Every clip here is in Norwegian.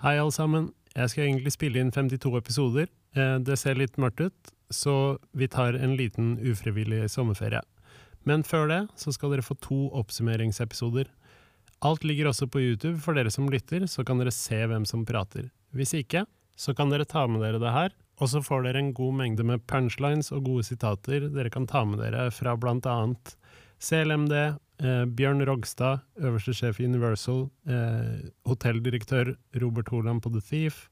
Hei, alle sammen. Jeg skal egentlig spille inn 52 episoder. Eh, Det ser litt mørkt ut, så vi tar en liten ufrivillig sommerferie. Men før det så skal dere få to oppsummeringsepisoder. Alt ligger også på YouTube for dere som lytter, så kan dere se hvem som prater. Hvis ikke, så kan dere ta med dere det her, og så får dere en god mengde med punchlines og gode sitater dere kan ta med dere fra blant annet CLMD, eh, Bjørn Rogstad, øverste sjef i Universal, eh, hotelldirektør Robert Holand på The Thief,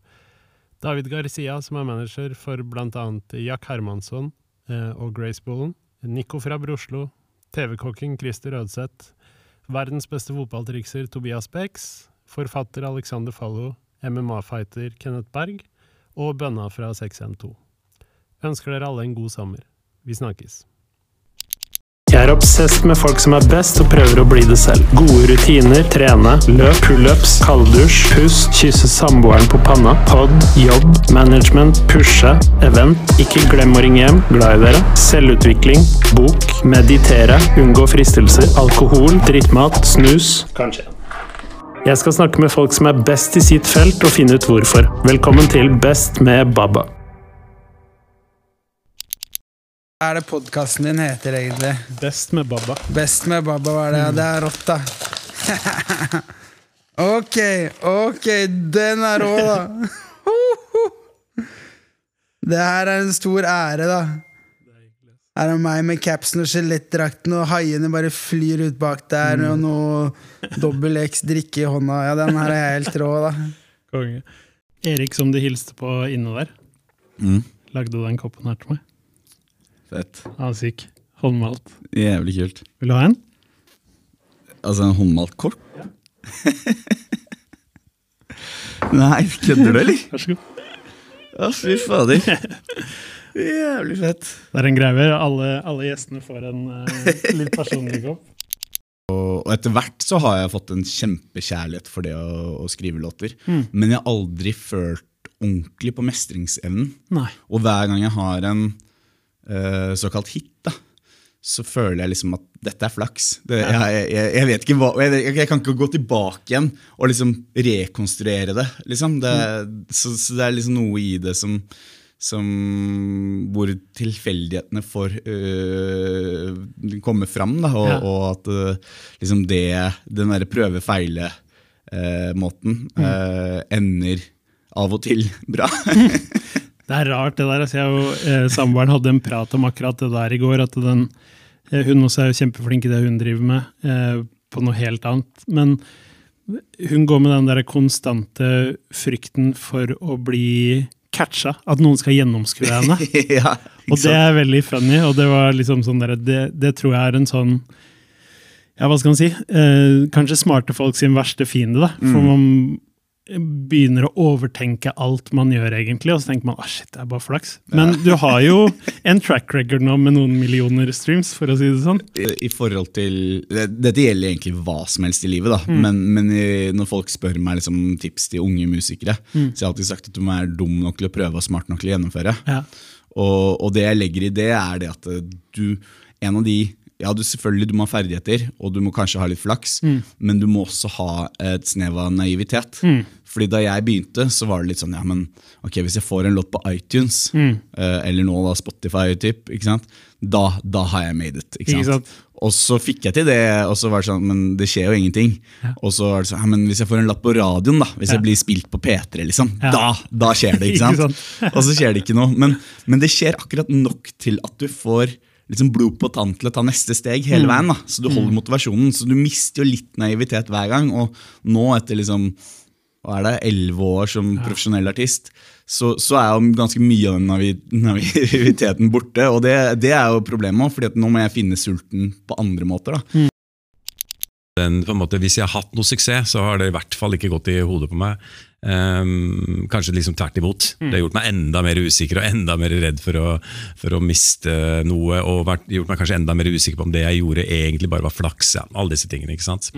David Garcia, som er manager for annet Jack Hermansson eh, og Grace Bullen, Nico fra Broslo, TV-kokken Christer Rødseth, verdens beste fotballtrikser Tobias Bex, forfatter Alexander Fallo, MMA-fighter Kenneth Berg. Og bønna fra 612. Ønsker dere alle en god sommer. Vi snakkes. Jeg er obsesst med folk som er best og prøver å bli det selv. Gode rutiner, trene, løp, pullups, kalddusj, pust, kysse samboeren på panna, pod, jobb, management, pushe, event, ikke glem å ringe hjem, glad i dere, selvutvikling, bok, meditere, unngå fristelser, alkohol, drittmat, snus, kanskje. Jeg skal snakke med folk som er best i sitt felt og finne ut hvorfor. Velkommen til Best med Baba. Hva er det podkasten din heter, egentlig? Best med Baba. Best med Baba, hva er det? Det er rått, da. ok, ok, den er rå, da. det her er en stor ære, da. Her er meg med capsen og skjelettdrakten, og haiene bare flyr ut bak der, og noe dobbel X drikke i hånda. Ja, den her er helt rå, da. Konge. Erik, som du hilste på inne der, Mm. lagde den koppen her til meg? Fett. Ja, syk. Håndmalt. Jævlig kult. Vil du ha en? Altså en håndmalt kort? Nei, kødder du, eller? Vær så god. Å, fy fader. Jævlig fett. Det er en greie. Alle, alle gjestene får en uh, litt personlig kopp. Og, og etter hvert så har jeg fått en kjempekjærlighet for det å, å skrive låter. Men jeg har aldri følt ordentlig på mestringsevnen. Nei. Og hver gang jeg har en eh, såkalt hit, da, så føler jeg liksom at dette er flaks. Det, jeg, jeg, jeg vet ikke hva, jeg, jeg, kan ikke gå tilbake igjen og liksom rekonstruere det. Liksom. det så, så det er liksom noe i det som, som hvor tilfeldighetene får øh, komme fram. Da, og, Ja. og at øh, liksom det, den derre prøve-feile-måten øh, ender av og til bra. Det er rart, det der. Altså, jeg og eh, samboeren hadde en prat om akkurat det der i går. At den, eh, hun også er jo kjempeflink i det hun driver med, eh, på noe helt annet. Men hun går med den der konstante frykten for å bli catcha. At noen skal gjennomskue henne. ja, Og det er veldig funny, og det var liksom sånn der, det, det tror jeg er en sånn ja, hva skal man si? Eh, kanskje smarte folk sin verste fiende, da. For Mm. man begynner å overtenke alt man gjør, egentlig, og så tenker man ah, shit, det er bare flaks. Men du har jo en track record nå med noen millioner streams, for å si det sånn. i forhold til Dette gjelder egentlig hva som helst i livet, da. Mm. Men, men når folk spør meg liksom, tips til unge musikere, Mm. så jeg har alltid sagt at du må være dum nok til å prøve og smart nok til å gjennomføre. Ja. Og, og det jeg legger i det, er det at eh, du En av de ja, du selvfølgelig du må ha ferdigheter, og du må kanskje ha litt flaks, Mm. men du må også ha et snev av naivitet. Fordi da jeg begynte, så var det litt sånn ja, men ok, hvis jeg får en låt på iTunes, Mm. eh, eller nå da Spotify, typ, ikke sant? Da, da har jeg made it. Ikke sant? Ikke sant? Og så fikk jeg til det, og så var det sånn, men det skjer jo ingenting. Og så var det sånn, ja, men hvis jeg får en lapp på radioen, da, hvis Ja. jeg blir spilt på P3, liksom, Ja. da, da skjer det. ikke Ikke sant? og så skjer det ikke noe. Men, men det skjer akkurat nok til at du får liksom blod på tann til å ta neste steg hele Mm. veien. da, Så du holder motivasjonen. Så du mister jo litt naivitet hver gang. Og nå, etter liksom hva er det, elleve år som profesjonell artist, så, så er jo ganske mye av den naiviteten borte. Og det, det er jo problemet òg, for nå må jeg finne sulten på andre måter. da. den, på en måte, hvis jeg har hatt noe suksess, så har det i hvert fall ikke gått i hodet på meg. Um, kanskje liksom tvert imot. Det har gjort meg enda mer usikker og enda mer redd for å, for å miste noe. Og vært, gjort meg kanskje enda mer usikker på om det jeg gjorde, egentlig bare var flaks. Ja, alle disse tingene, ikke sant?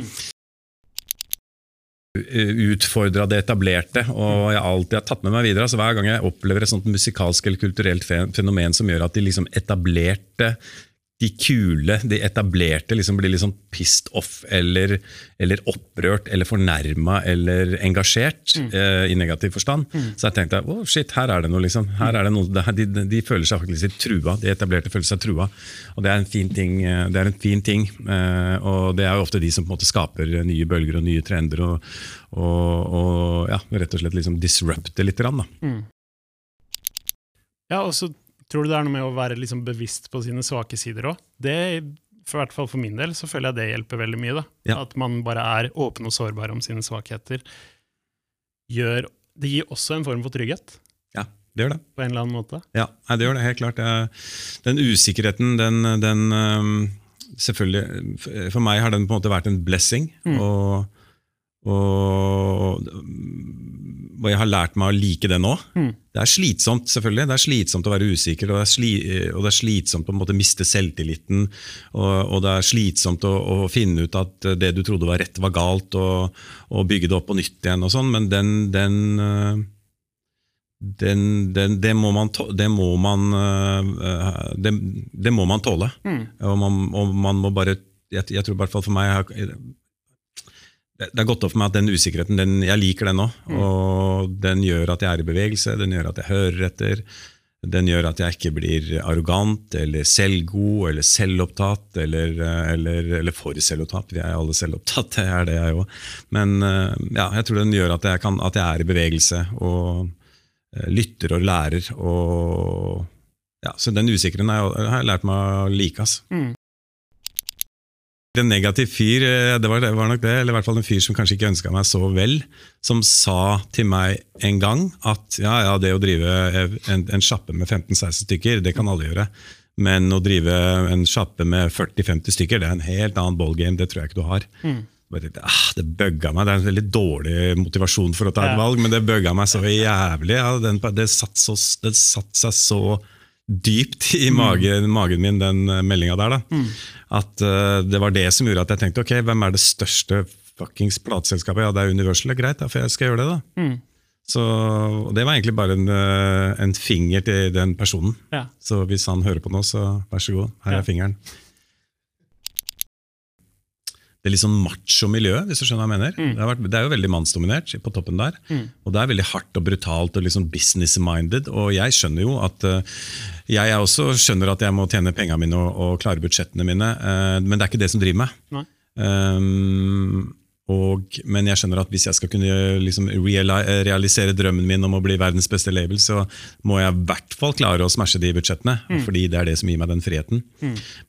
Utfordra det etablerte, og jeg alltid har tatt med meg videre. Så Hver gang jeg opplever et sånt musikalsk eller kulturelt fenomen som gjør at de liksom etablerte de kule, de etablerte, liksom blir liksom pissed off eller, eller opprørt eller fornærma eller engasjert Mm. eh, i negativ forstand. Så jeg tenkte oh shit, her er det noe, liksom. Her er det noe de, de, de føler seg faktisk litt trua. De etablerte føler seg trua. Og det er en fin ting. eh, Det er en fin ting. eh, Og det er jo ofte de som på en måte skaper nye bølger og nye trender. Og, og, og ja, rett og slett liksom disrupte litt. Grann, da. Ja, og så tror du det er noe med å være liksom bevisst på sine svake sider òg. Det, for hvert fall for min del, så føler jeg det hjelper veldig mye. Ja. At man bare er åpen og sårbar om sine svakheter. Gjør, det gir også en form for trygghet, Ja, det gjør det. på en eller annen måte. Ja, det gjør det helt klart. Den usikkerheten, den, den Selvfølgelig, For meg har den på en måte vært en blessing. Og, og, og jeg har lært meg å like det nå. Mm. Det er slitsomt, selvfølgelig. Det er slitsomt å være usikker, og det er, sli, og det er slitsomt å måte miste selvtilliten. Og, og det er slitsomt å, å finne ut at det du trodde var rett, var galt, og, bygge det opp på nytt igjen. og sånn, Men den, den den, den, det må man, det må man, øh, det, det må man tåle. Og, man, man må bare Jeg, jeg tror i hvert fall for meg jeg, det, har gått opp for meg at den usikkerheten, den, jeg liker den nå. Og den gjør at jeg er i bevegelse, den gjør at jeg hører etter. Den gjør at jeg ikke blir arrogant eller selvgod eller selvopptatt eller, eller, eller for selvopptatt. Vi er alle selvopptatt, det er det jeg òg. Men øh, ja, jeg tror den gjør at jeg, kan, at jeg er i bevegelse. og eh, lytter og lærer. Og, ja, så den usikkerheten har jeg, lært meg å like. Altså. Mm. En negativ fyr, eh, det var, det var nok det, eller i hvert fall en fyr som kanskje ikke ønska meg så vel, som sa til meg en gang at ja, ja, det å drive en, en sjappe med 15-16 stykker, det kan alle gjøre. Men å drive en sjappe med 40-50 stykker, det er en helt annen ballgame. Det tror jeg ikke du har. Tenkte, ah, det bugga meg. Det er en veldig dårlig motivasjon for å ta et valg, men det bugga meg så jævlig. Ja, den, det, satt så, det satt seg så dypt i magen, magen min, den uh, meldinga der. da. At uh, det var det som gjorde at jeg tenkte ok, hvem er det største fuckings plateselskapet? Ja, det er Universal. Greit, da, for jeg skal gjøre det. da. Så og Det var egentlig bare en, eh, en finger til den personen. Ja. Så hvis han hører på nå, så vær så god, her Ja. er fingeren. Det litt sånn macho miljø, hvis du skjønner hva jeg mener. Det, har vært, det er jo veldig mannsdominert på toppen der. Og det er veldig hardt og brutalt og liksom business-minded. Og jeg skjønner jo at eh, jeg også skjønner at jeg må tjene pengene mine og, og klare budsjettene mine, eh, men det er ikke det som driver meg. Um, og, men jeg skjønner at hvis jeg skal kunne liksom realisere drømmen min om å bli verdens beste label, så må jeg i hvert fall klare å smashe de budsjettene. Fordi det er det som gir meg den friheten.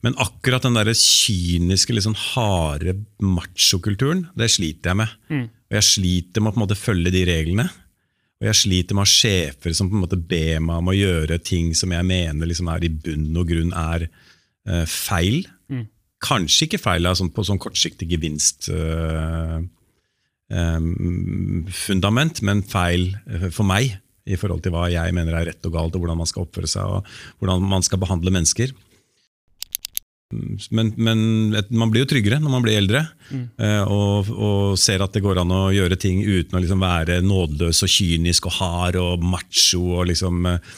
Men akkurat den der kyniske, liksom harde machokulturen, det sliter jeg med. Og jeg sliter med å på en måte følge de reglene. Og jeg sliter med å ha sjefer som på en måte ber meg om å gjøre ting som jeg mener liksom er i bunn og grunn er uh, feil. Kanskje ikke feil av sånn, på sånn kortsiktig gevinstfundament, fundament, men feil eh, for meg i forhold til hva jeg mener er rett og galt, og hvordan man skal oppføre seg og hvordan man skal behandle mennesker. Men, men man blir jo tryggere når man blir eldre, mm. og, og ser at det går an å gjøre ting uten å liksom være nådeløs og kynisk og hard og macho. og liksom, eh,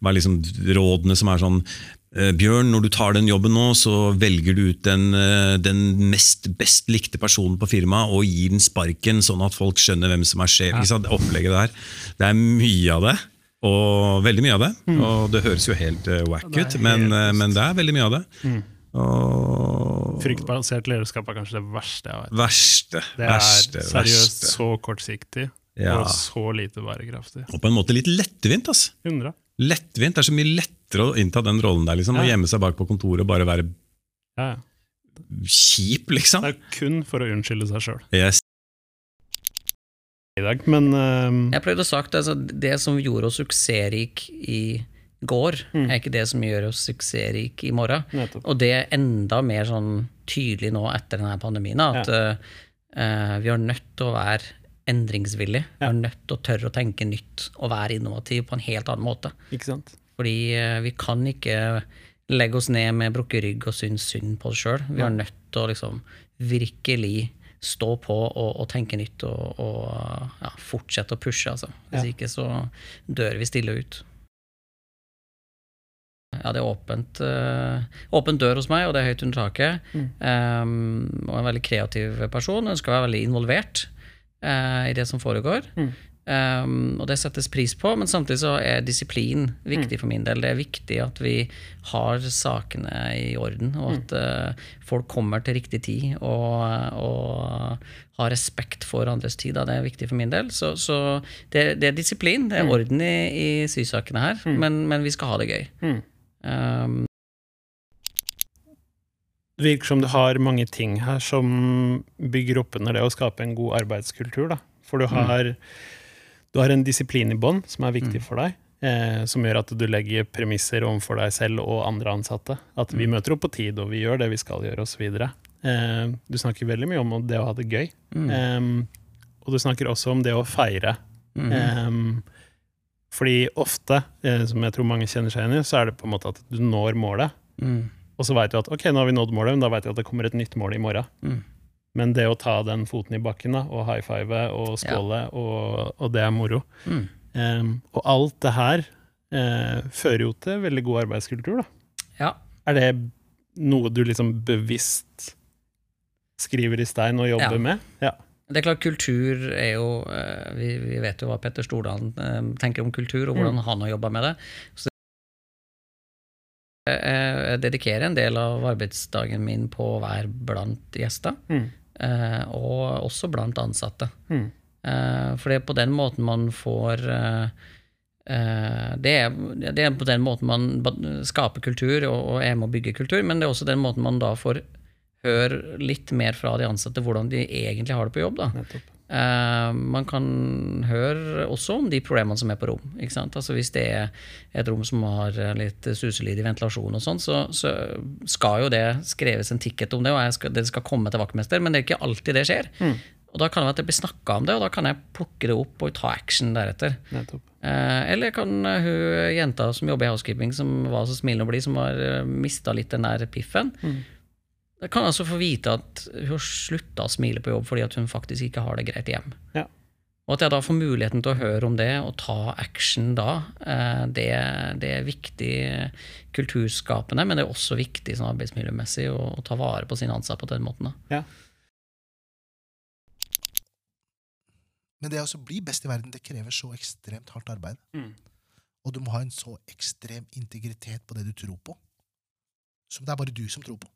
være liksom rådene som er sånn eh, Bjørn, når du tar den jobben nå, så velger du ut den, eh, den mest best likte personen på firmaet og gir den sparken, sånn at folk skjønner hvem som er sjef. Ja. sant? Opplegget der. Det er mye av det. Og veldig mye av det. Og det høres jo helt uh, wack Mm. Det ut, men, eh, men det er veldig mye av det. Og Fryktbasert lederskap er kanskje det verste jeg vet. verste, Det er verste, seriøst verste. så kortsiktig Ja. og så lite bærekraftig. Og på en måte litt lettvint. altså. 100. Lettvint, Det er så mye lettere å innta den rollen der. liksom, Å gjemme seg bak på kontoret og bare være Ja, ja. kjip, liksom. Det er kun for å unnskylde seg sjøl Yes. i dag, men uh... Jeg pleide å sagt altså, Det som gjorde oss suksessrik i går, er ikke det som gjør oss suksessrik i morgen. Nettopp. Og det er enda mer sånn tydelig nå etter denne pandemien, at ja. uh, vi er nødt til å være endringsvillige. Vi er nødt til å tørre å tenke nytt og være innovativ på en helt annen måte. Ikke sant? Fordi eh, vi kan ikke legge oss ned med brukket rygg og synes synd på oss sjøl. Vi er nødt til å liksom virkelig stå på og, og tenke nytt og, og ja, fortsette å pushe. Altså. Hvis Ja. ikke så dør vi stille ut. ja, det er åpent, øh, åpent dør hos meg, og det er høyt under taket. Um, og en veldig kreativ person. Ønsker å være veldig involvert uh, i det som foregår. Um, og det settes pris på, men samtidig så er disiplin viktig for min del. Det er viktig at vi har sakene i orden, og at uh, folk kommer til riktig tid og, og har respekt for andres tid. Da. Det er viktig for min del. Så, så det, det, er disiplin, det er orden i, i sysakene her, men, men, vi skal ha det gøy. Um, det virker som du har mange ting her som bygger opp under det å skape en god arbeidskultur. Da. For du har mm du har en disiplin i bånn som er viktig mm. for deg, eh, som gjør at du legger premisser overfor deg selv og andre ansatte. At vi mm. møter opp på tid, og vi gjør det vi skal gjøre, osv. Eh, du snakker veldig mye om det å ha det gøy. Eh, og du snakker også om det å feire. Mm. Eh, fordi ofte, eh, som jeg tror mange kjenner seg igjen i, så er det på en måte at du når målet. Mm. Og så veit vi at ok, nå har vi nådd målet, men da veit vi at det kommer et nytt mål i morgen. Mm. Men det å ta den foten i bakken da, og high five og skåle, ja. og, og, det er moro. Mm. Um, og alt det her uh, fører jo til veldig god arbeidskultur, da. Ja. Er det noe du liksom bevisst skriver i stein og jobber ja. med? Ja. Det er klart, kultur er jo uh, vi, vet jo hva Petter Stordalen uh, tenker om kultur, og hvordan mm. han har jobba med det. Så jeg dedikerer en del av arbeidsdagen min på å være blant gjester. Mm. Eh, og også blant ansatte. Mm. for det er på den måten man får eh, det er, det er, på den måten man skaper kultur og, er med å bygge kultur, men det er også den måten man da får høre litt mer fra de ansatte hvordan de egentlig har det på jobb. da. Nettopp. Uh, man kan høre også om de problemene som er på rom. Altså Hvis det er et rom som har litt suselyd i ventilasjon, og sånn, så, så, skal jo det skreves en ticket om det, og skal, det skal komme til vaktmester, men det er ikke alltid det skjer. Mm. Og Da kan det være at det blir snakka om det, og da kan jeg plukke det opp og ta action deretter. Uh, eller kan hun jenta som jobber i housekeeping, som var så smilende og blid, som har mista litt den der piffen, mm jeg kan altså få vite at hun har slutta å smile på jobb fordi at hun faktisk ikke har det greit hjem. Ja. Og at jeg da får muligheten til å høre om det og ta action da, eh, det, det er viktig kulturskapende, men det er også viktig sånn arbeidsmiljømessig å, å, ta vare på sine ansatte på den måten. Da. Ja. Men det å bli best i verden, det krever så ekstremt hardt arbeid. Mm. Og du må ha en så ekstrem integritet på det du tror på, som det er bare du som tror på.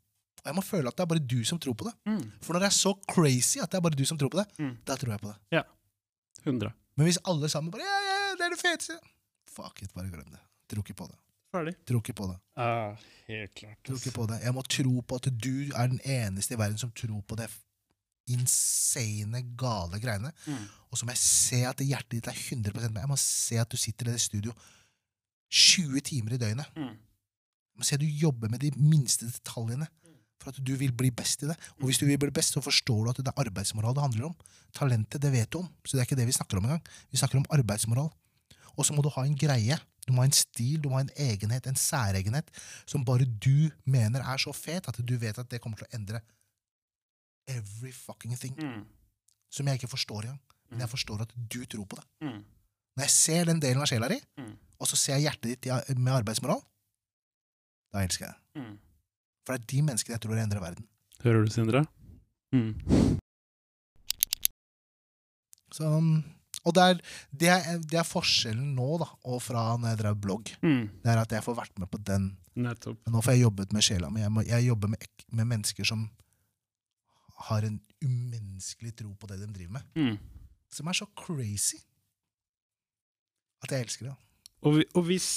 Og jeg må føle at det er bare du som tror på det. Mm. For når det er så crazy at det er bare du som tror på det, mm. da tror jeg på det. Ja. 100. Men hvis alle sammen bare ja, ja, det er det feteste Fuck it, bare glem det. Tror ikke på det. Ferdig. Tror ikke på det. Ah, helt klart. Tror ikke på det. Jeg må tro på at du er den eneste i verden som tror på det insane, gale greiene. Mm. Og så må jeg se at hjertet ditt er 100% med. Jeg må se at du sitter i det studio 20 timer i døgnet. Mm. Jeg må se at du jobber med de minste detaljene for at du vil bli best i det. Og hvis du vil bli best, så forstår du at det er arbeidsmoral det handler om. Talentet, det vet du om, så det er ikke det vi snakker om engang. Vi snakker om arbeidsmoral. Og så må du ha en greie. Du må ha en stil, du må ha en egenhet, en særegenhet, som bare du mener er så fet at du vet at det kommer til å endre every fucking thing. Mm. Som jeg ikke forstår engang. Men jeg mm. forstår at du tror på det. Mm. Når jeg ser den delen av sjela di, mm. og så ser jeg hjertet ditt med arbeidsmoral, da elsker jeg det. For det er de menneskene jeg tror endrer verden. Hører du, Sindre? Mm. Så, og det er, det, er, det er, forskjellen nå, da, og fra når jeg drev blogg. Mm. Det er at jeg får vært med på den. Nettopp. Nå får jeg jobbet med sjela mi. Jeg, jeg, jobber med, med, mennesker som har en umenneskelig tro på det de driver med. Mm. Som er så crazy at jeg elsker det. Og, og hvis,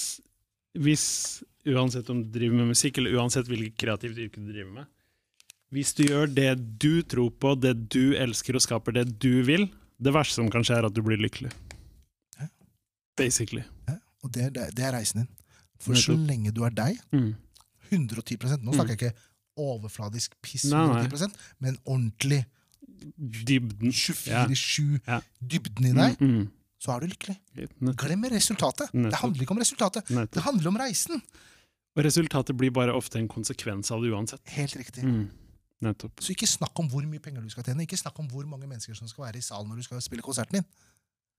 hvis uansett om du driver med musikk, eller uansett hvilket kreativt yrke du driver med. Hvis du gjør det du tror på, det du elsker, og skaper det du vil, det verste som kan skje, er at du blir lykkelig. Ja. Basically. Ja, og det, det, det, er reisen din. For så lenge du er deg, mm. 110 Nå snakker mm. jeg ikke overfladisk piss, 110% men ordentlig Dybden. 24-7, ja. dybden i deg. Mm, mm så er du lykkelig. Glem resultatet. Nettopp. Det handler ikke om resultatet. Nettopp. Det handler om reisen. Og resultatet blir bare ofte en konsekvens av det uansett. Helt riktig. Mm. Nettopp. Så ikke snakk om hvor mye penger du skal tjene. Ikke snakk om hvor mange mennesker som skal være i salen når du skal spille konserten din.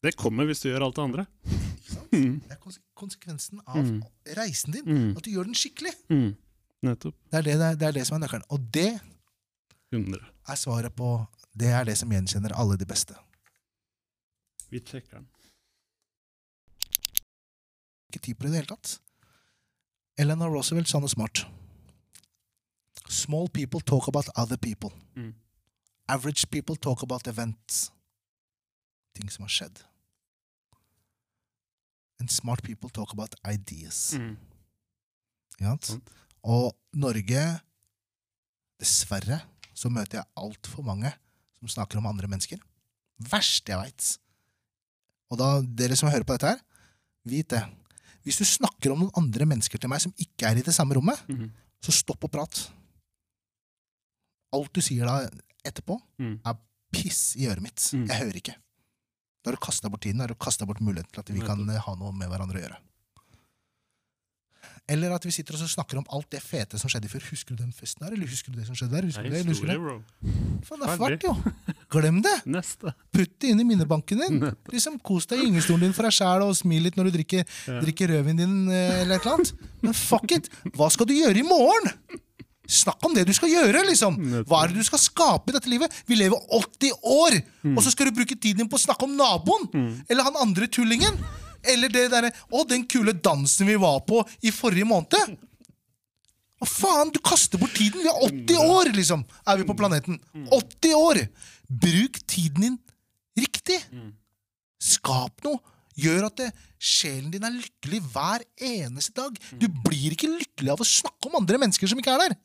Det kommer hvis du gjør alt det andre. Ikke sant? Mm. Det er konsekvensen av Mm. reisen din. Mm. At du gjør den skikkelig. Mm. Nettopp. Det er det, det, er, det er det som er nøkkelen. Og det 100. er svaret på Det er det som gjenkjenner alle de beste. Vi sjekker den. Ikke tid på det i det hele tatt. Elena Roosevelt sa noe smart. Small people talk about other people. Mm. Average people talk about events. Ting som har skjedd. And smart people talk about ideas. Mm. Sant. Og Norge Dessverre så møter jeg altfor mange som snakker om andre mennesker. Verst jeg veit. Og da, dere som hører på dette her, vit det. Hvis du snakker om noen andre mennesker til meg som ikke er i det samme rommet, Mhm. så stopp og prat. Alt du sier da etterpå, Mm. er piss i øret mitt. Mm. Jeg hører ikke. Da har du kasta bort tiden, da har du kasta bort muligheten til at vi kan eh, ha noe med hverandre å gjøre. Eller at vi sitter og snakker om alt det fete som skjedde før. Husker du den festen her, eller husker du det som skjedde der? Husker er du det, eller husker du det? Faen, det er fælt, jo! Glem det! Neste. Putt det inn i minnebanken din. Liksom Kos deg i gyngestolen din for deg sjæl og smil litt når du drikker, Ja. drikker rødvin din. eh, eller et eller annet. Men fuck it! Hva skal du gjøre i morgen? Snakk om det du skal gjøre! liksom Hva er det du skal skape i dette livet? Vi lever 80 år, og så skal du bruke tiden din på å snakke om naboen! Eller han andre tullingen! Eller det derre Å, den kule dansen vi var på i forrige måned! Hva faen? Du kaster bort tiden! Vi er 80 år, liksom! Er vi på planeten. 80 år! Bruk tiden din riktig! Skap noe! Gjør at det, sjelen din er lykkelig hver eneste dag. Du blir ikke lykkelig av å snakke om andre mennesker som ikke er der.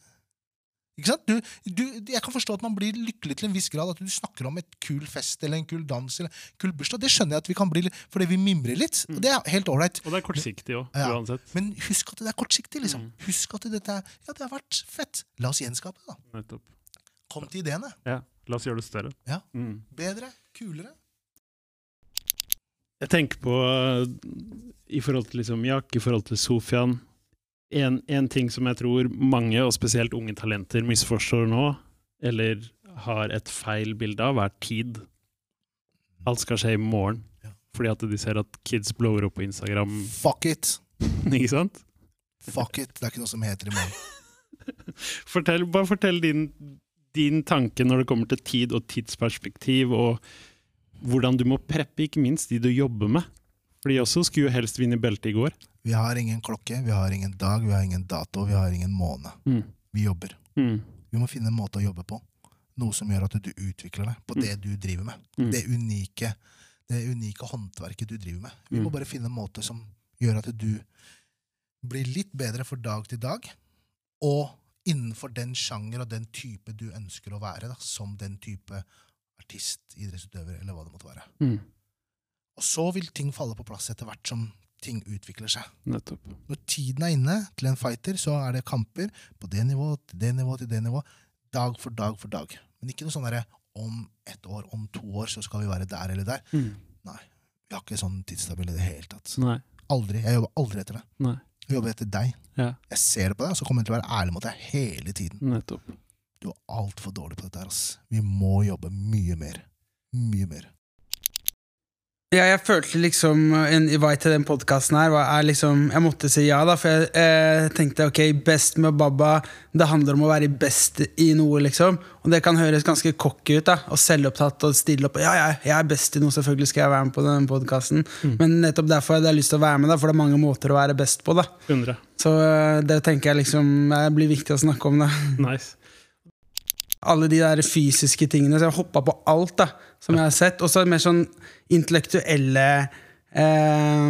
Ikke sant? Du, du, jeg kan forstå at man blir lykkelig til en viss grad. At du snakker om et kul fest eller en kul dans eller en kul bursdag. Det skjønner jeg at vi kan bli fordi vi mimrer litt. Og det er helt ålreit. Og det er kortsiktig òg, Ja. uansett. Men husk at det er kortsiktig. liksom. Husk at dette er, ja, det har vært fett. La oss gjenskape det. da. Nettopp. Kom til ideene. Ja. La oss gjøre det større. Ja. Mm. Bedre, kulere. Jeg tenker på uh, i forhold til liksom Jack, i forhold til Sofian en, en ting som jeg tror mange, og spesielt unge talenter, misforstår nå, eller har et feil bilde av, er tid. Alt skal skje i morgen. Fordi at de ser at kids blower opp på Instagram, Fuck it. ikke sant? Fuck it. Det er ikke noe som heter i morgen. Fortell, bare fortell din, din tanke når det kommer til tid og tidsperspektiv, og hvordan du må preppe, ikke minst de du jobber med. For de også skulle jo helst vinne beltet i går. Vi har ingen klokke, vi har ingen dag, vi har ingen dato, vi har ingen måned. Mm. Vi jobber. Mm. Vi må finne en måte å jobbe på. Noe som gjør at du utvikler deg på det du driver med. Mm. Det, unike, det unike håndverket du driver med. Vi må Mm. bare finne en måte som gjør at du blir litt bedre for dag til dag, og innenfor den sjanger og den type du ønsker å være, da, som den type artist, idrettsutøver, eller hva det måtte være. Mm. Og så vil ting falle på plass etter hvert som ting utvikler seg. Nettopp. Når tiden er inne til en fighter, så er det kamper på det nivået, til det nivået, til det nivået. Dag for dag for dag. Men ikke noe sånn derre om ett år, om to år, så skal vi være der eller der. Mm. Nei. Vi har ikke sånn tidstabell i det hele tatt. Nei. Aldri. Jeg jobber aldri etter det. Nei. Jeg jobber etter deg. Ja, Jeg ser det på deg, og så kommer jeg til å være ærlig mot deg hele tiden. nettopp. Du er altfor dårlig på dette her, ass. Vi må jobbe mye mer. Mye mer. Ja, jeg følte liksom en invite til den podkasten her er liksom Jeg måtte si ja, da, for jeg eh, tenkte ok, best med Baba Det handler om å være best i noe, liksom. Og det kan høres ganske cocky ut, da og selvopptatt og stille opp. Ja, ja, jeg er best i noe, selvfølgelig skal jeg være med på den podkasten. Men nettopp derfor hadde jeg lyst til å være med, da for det er mange måter å være best på. da 100. Så eh, det tenker jeg liksom det blir viktig å snakke om. da Nice. Alle de der fysiske tingene. Så jeg hoppa på alt da som jeg har sett. Og så mer sånn intellektuelle eh,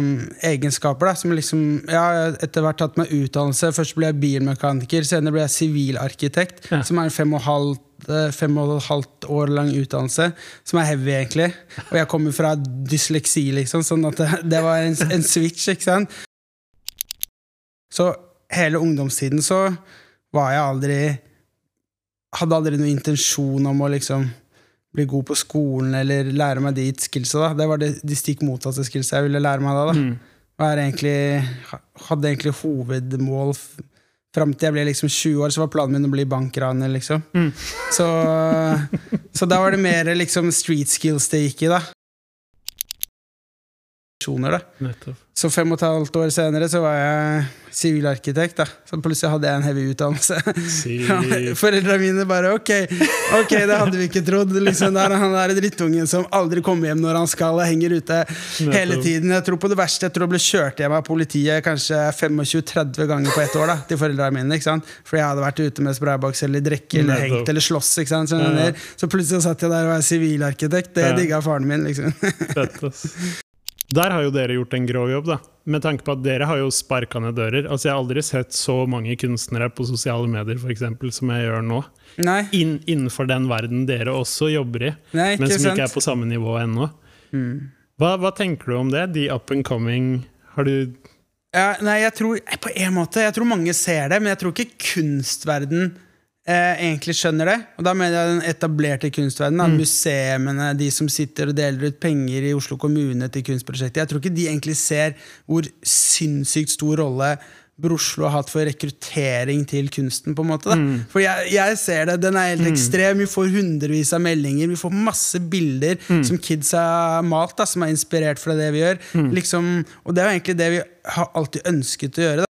egenskaper. da Som liksom Jeg har etter hvert tatt meg utdannelse. Først ble jeg bilmekaniker, senere ble jeg sivilarkitekt. Ja. Som er en fem og, halvt, eh, fem og et halvt år lang utdannelse. Som er heavy, egentlig. Og jeg kommer fra dysleksi, liksom, sånn at det, det var en, en switch. ikke sant? Så hele ungdomstiden så var jeg aldri hadde aldri noen intensjon om å liksom bli god på skolen eller lære meg de skillsa. da. Det var det, de stikk motsatte skillsa jeg ville lære meg da. da. Mm. Og egentlig, hadde egentlig hovedmål Fram til jeg ble liksom 20 år, så var planen min å bli bankraner. liksom. Mm. Så, så da var det mer liksom street skills det gikk i. da. Da. Nettopp. Så fem og et halvt år senere så var jeg sivilarkitekt. da Så plutselig hadde jeg en heavy utdannelse. Foreldrene mine bare ok, ok, det hadde vi ikke trodd. Liksom, der, er han der drittungen som aldri kommer hjem når han skal, og henger ute hele tiden. Jeg tror på det verste, jeg tror jeg ble kjørt hjem av politiet kanskje 25-30 ganger på ett år. da Til foreldrene mine. ikke sant Fordi jeg hadde vært ute med sprayboks eller drikke eller Nettopp. hengt eller slåss. ikke sant Så, Ja. så plutselig satt jeg der og var sivilarkitekt. Det Ja. digga faren min. liksom Fett. Der har jo dere gjort en grå jobb, da. Med tanke på at dere har jo sparka ned dører. Altså Jeg har aldri sett så mange kunstnere på sosiale medier for eksempel, som jeg gjør nå. Inn, innenfor den verden dere også jobber i, nei, men som som ikke er på samme nivå ennå. Mm. Hva, hva tenker du om det? De up and coming Har du Ja, nei, jeg tror på en måte Jeg tror mange ser det, men jeg tror ikke kunstverden eh, egentlig skjønner det. Og da mener jeg den etablerte kunstverdenen. Mm. Museene, de som sitter og deler ut penger i Oslo kommune til kunstprosjekter. Jeg tror ikke de egentlig ser hvor sinnssykt stor rolle Broslo Oslo har hatt for rekruttering til kunsten. på en måte da. For jeg, jeg ser det, den er helt ekstrem. Vi får hundrevis av meldinger. Vi får masse bilder som kids har malt, da, som er inspirert fra det vi gjør. Liksom, og det er jo egentlig det vi har alltid ønsket å gjøre.